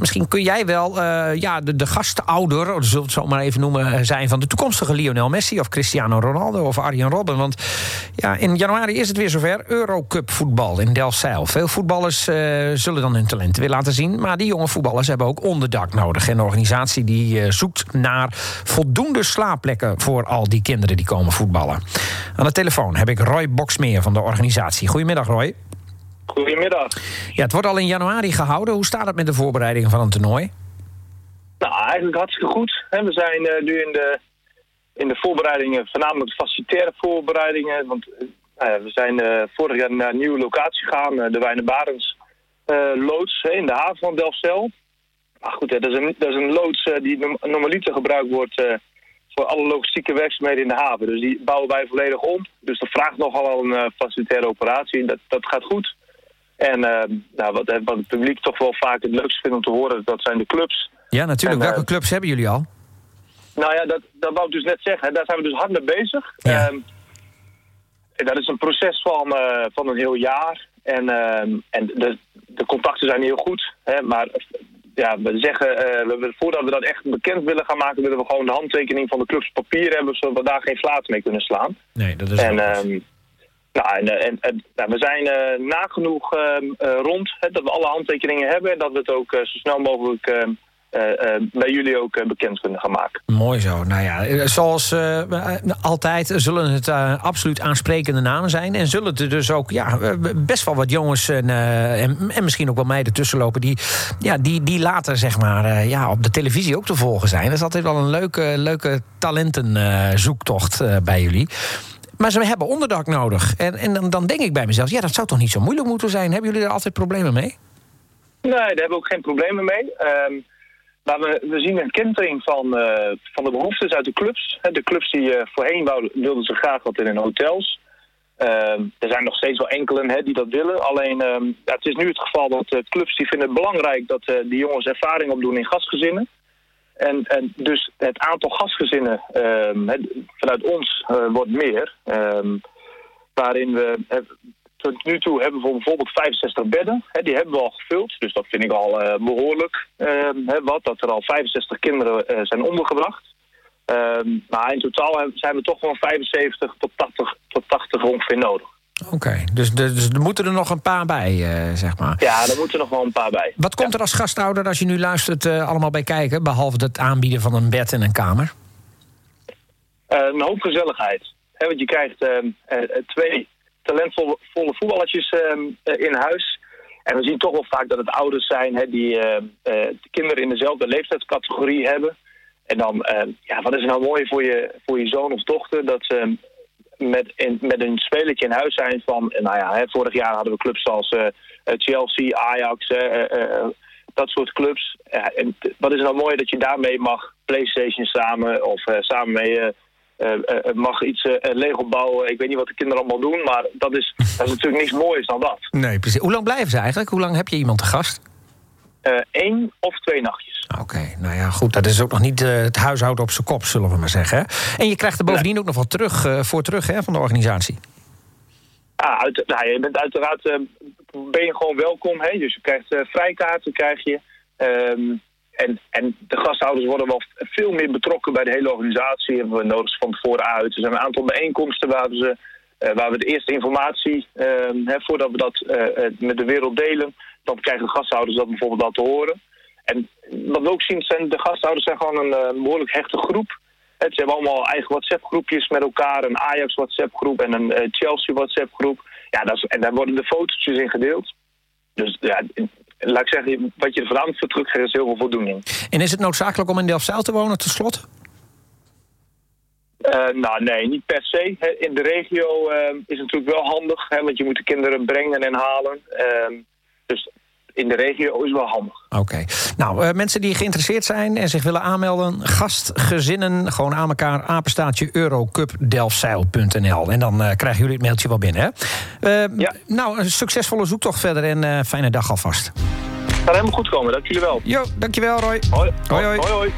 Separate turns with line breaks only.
Misschien kun jij wel ja, de, de gastouder, zullen we het zo maar even noemen, zijn van de toekomstige Lionel Messi of Cristiano Ronaldo of Arjen Robben. Want ja, in januari is het weer zover. Eurocup voetbal in Delfzijl. Veel voetballers zullen dan hun talenten weer laten zien. Maar die jonge voetballers hebben ook onderdak nodig. En de organisatie die zoekt naar voldoende slaapplekken voor al die kinderen die komen voetballen. Aan de telefoon heb ik Roy Boksmeer van de organisatie. Goedemiddag, Roy.
Goedemiddag.
Ja, het wordt al in januari gehouden. Hoe staat het met de voorbereidingen van een toernooi?
Nou, eigenlijk hartstikke goed. We zijn eh, nu in de, in de voorbereidingen, voornamelijk de facilitaire voorbereidingen. Want uh, we zijn vorig jaar naar een nieuwe locatie gegaan, de Wijne Barens loods in de haven van Delfzijl. Maar goed, dat is een, dat is een loods die normaliter gebruikt wordt voor alle logistieke werkzaamheden in de haven. Dus die bouwen wij volledig om. Dus dat vraagt nogal een facilitaire operatie. Dat, dat gaat goed. En uh, nou, wat, wat, het publiek toch wel vaak het leukste vindt om te horen, dat zijn de clubs.
Ja, natuurlijk. Welke uh, clubs hebben jullie al?
Nou ja, dat, dat wou ik dus net zeggen. Daar zijn we dus hard mee bezig. Ja. Um, dat is een proces van, van een heel jaar. En, ehm, en de, de contacten zijn heel goed. Hè, maar ja, we zeggen, uh, we, voordat we dat echt bekend willen gaan maken, willen we gewoon de handtekening van de clubs papier hebben, zodat we daar geen slaat mee kunnen slaan.
Nee, dat is
en, nou, en, we zijn uh, nagenoeg uh, rond hè, dat we alle handtekeningen hebben en dat we het ook zo snel mogelijk ehm, uh, bij jullie ook bekend kunnen gaan maken.
Mooi zo. Nou ja, zoals altijd zullen het absoluut aansprekende namen zijn. En zullen er dus ook ja, best wel wat jongens en, en, en, misschien ook wel meiden tussenlopen... die, ja, die, die later zeg maar, ja, op de televisie ook te volgen zijn. Dat is altijd wel een leuke, leuke talentenzoektocht bij jullie. Maar ze hebben onderdak nodig. En, en dan, dan denk ik bij mezelf, ja, dat zou toch niet zo moeilijk moeten zijn? Hebben jullie er altijd problemen mee?
Nee, daar hebben we ook geen problemen mee. Um, maar we, we zien een kentering van, uh, van de behoeftes uit de clubs. De clubs die uh, voorheen wouden, wilden ze graag wat in hun hotels. Uh, er zijn nog steeds wel enkelen hè, die dat willen. Alleen uh, ja, het is nu het geval dat uh, clubs die vinden het belangrijk dat uh, die jongens ervaring opdoen in gastgezinnen. En, en dus het aantal gastgezinnen ehm, vanuit ons wordt meer. Ehm, waarin we tot nu toe hebben we bijvoorbeeld 65 bedden. Hè, die hebben we al gevuld, dus dat vind ik al uh, behoorlijk uh, hè, wat. Dat er al 65 kinderen uh, zijn ondergebracht. Ehm, maar in totaal zijn we toch wel 75 tot 80, tot 80 ongeveer nodig.
Oké, okay, dus, dus, er moeten er nog een paar bij, zeg maar.
Ja, er moeten nog wel een paar bij.
Wat komt er als gasthouder als je nu luistert allemaal bij kijken... behalve het aanbieden van een bed en een kamer?
een hoop gezelligheid. Hè, want je krijgt ehm, twee talentvolle voetballertjes ehm, eh, in huis. En we zien toch wel vaak dat het ouders zijn die uh, de kinderen in dezelfde leeftijdscategorie hebben. En dan, ja, wat is nou mooi voor je, voor je zoon of dochter dat ze met, in, met een spelertje in huis zijn van, nou ja, hè, vorig jaar hadden we clubs als uh, Chelsea, Ajax, dat soort clubs. en wat is nou mooi dat je daarmee mag Playstation samen of samen mee mag iets Lego bouwen. Ik weet niet wat de kinderen allemaal doen, maar dat is, dat is natuurlijk niks moois dan dat.
Nee, precies. Hoe lang blijven ze eigenlijk? Hoe lang heb je iemand te gast?
Eén of twee nachtjes.
Oké, nou ja, goed. Dat is ook nog niet het huishouden op zijn kop, zullen we maar zeggen. En je krijgt er bovendien ook nog wat terug, voor terug hè, van de organisatie.
Ja, uit, nou, je bent uiteraard ben je gewoon welkom. Hè? Dus je krijgt vrijkaarten, krijg je. Um, en, en de gasthouders worden wel veel meer betrokken bij de hele organisatie. Hebben we nodig van tevoren uit. Er zijn een aantal bijeenkomsten waar we, ze, waar we de eerste informatie, uh, hè, voordat we dat met de wereld delen, dan krijgen de gasthouders dat bijvoorbeeld al te horen. En wat we ook zien, zijn de gasthouders zijn gewoon een behoorlijk hechte groep. ze hebben allemaal eigen WhatsApp-groepjes met elkaar. Een Ajax WhatsApp-groep en een Chelsea WhatsApp-groep. Ja, dat is, en daar worden de fotootjes in gedeeld. Dus ja, laat ik zeggen, wat je er voornamelijk voor terugkrijgt is heel veel voldoening.
En is het noodzakelijk om in Delfzijl te wonen, tot slot?
Uh, nou, nee, niet per se. In de regio uh, is het natuurlijk wel handig, hè, want je moet de kinderen brengen en halen. Uh, dus in de regio is wel handig.
Oké. Nou, uh, mensen die geïnteresseerd zijn en zich willen aanmelden... gastgezinnen, gewoon aan elkaar, apenstaatje eurocupdelfzijl.nl. En dan uh, krijgen jullie het mailtje wel binnen, hè? Uh, ja. Nou, een succesvolle zoektocht verder en fijne dag alvast.
Gaat helemaal goed komen, dank jullie wel.
Jo, dankjewel Roy.
Hoi.
Hoi, hoi.
hoi, hoi.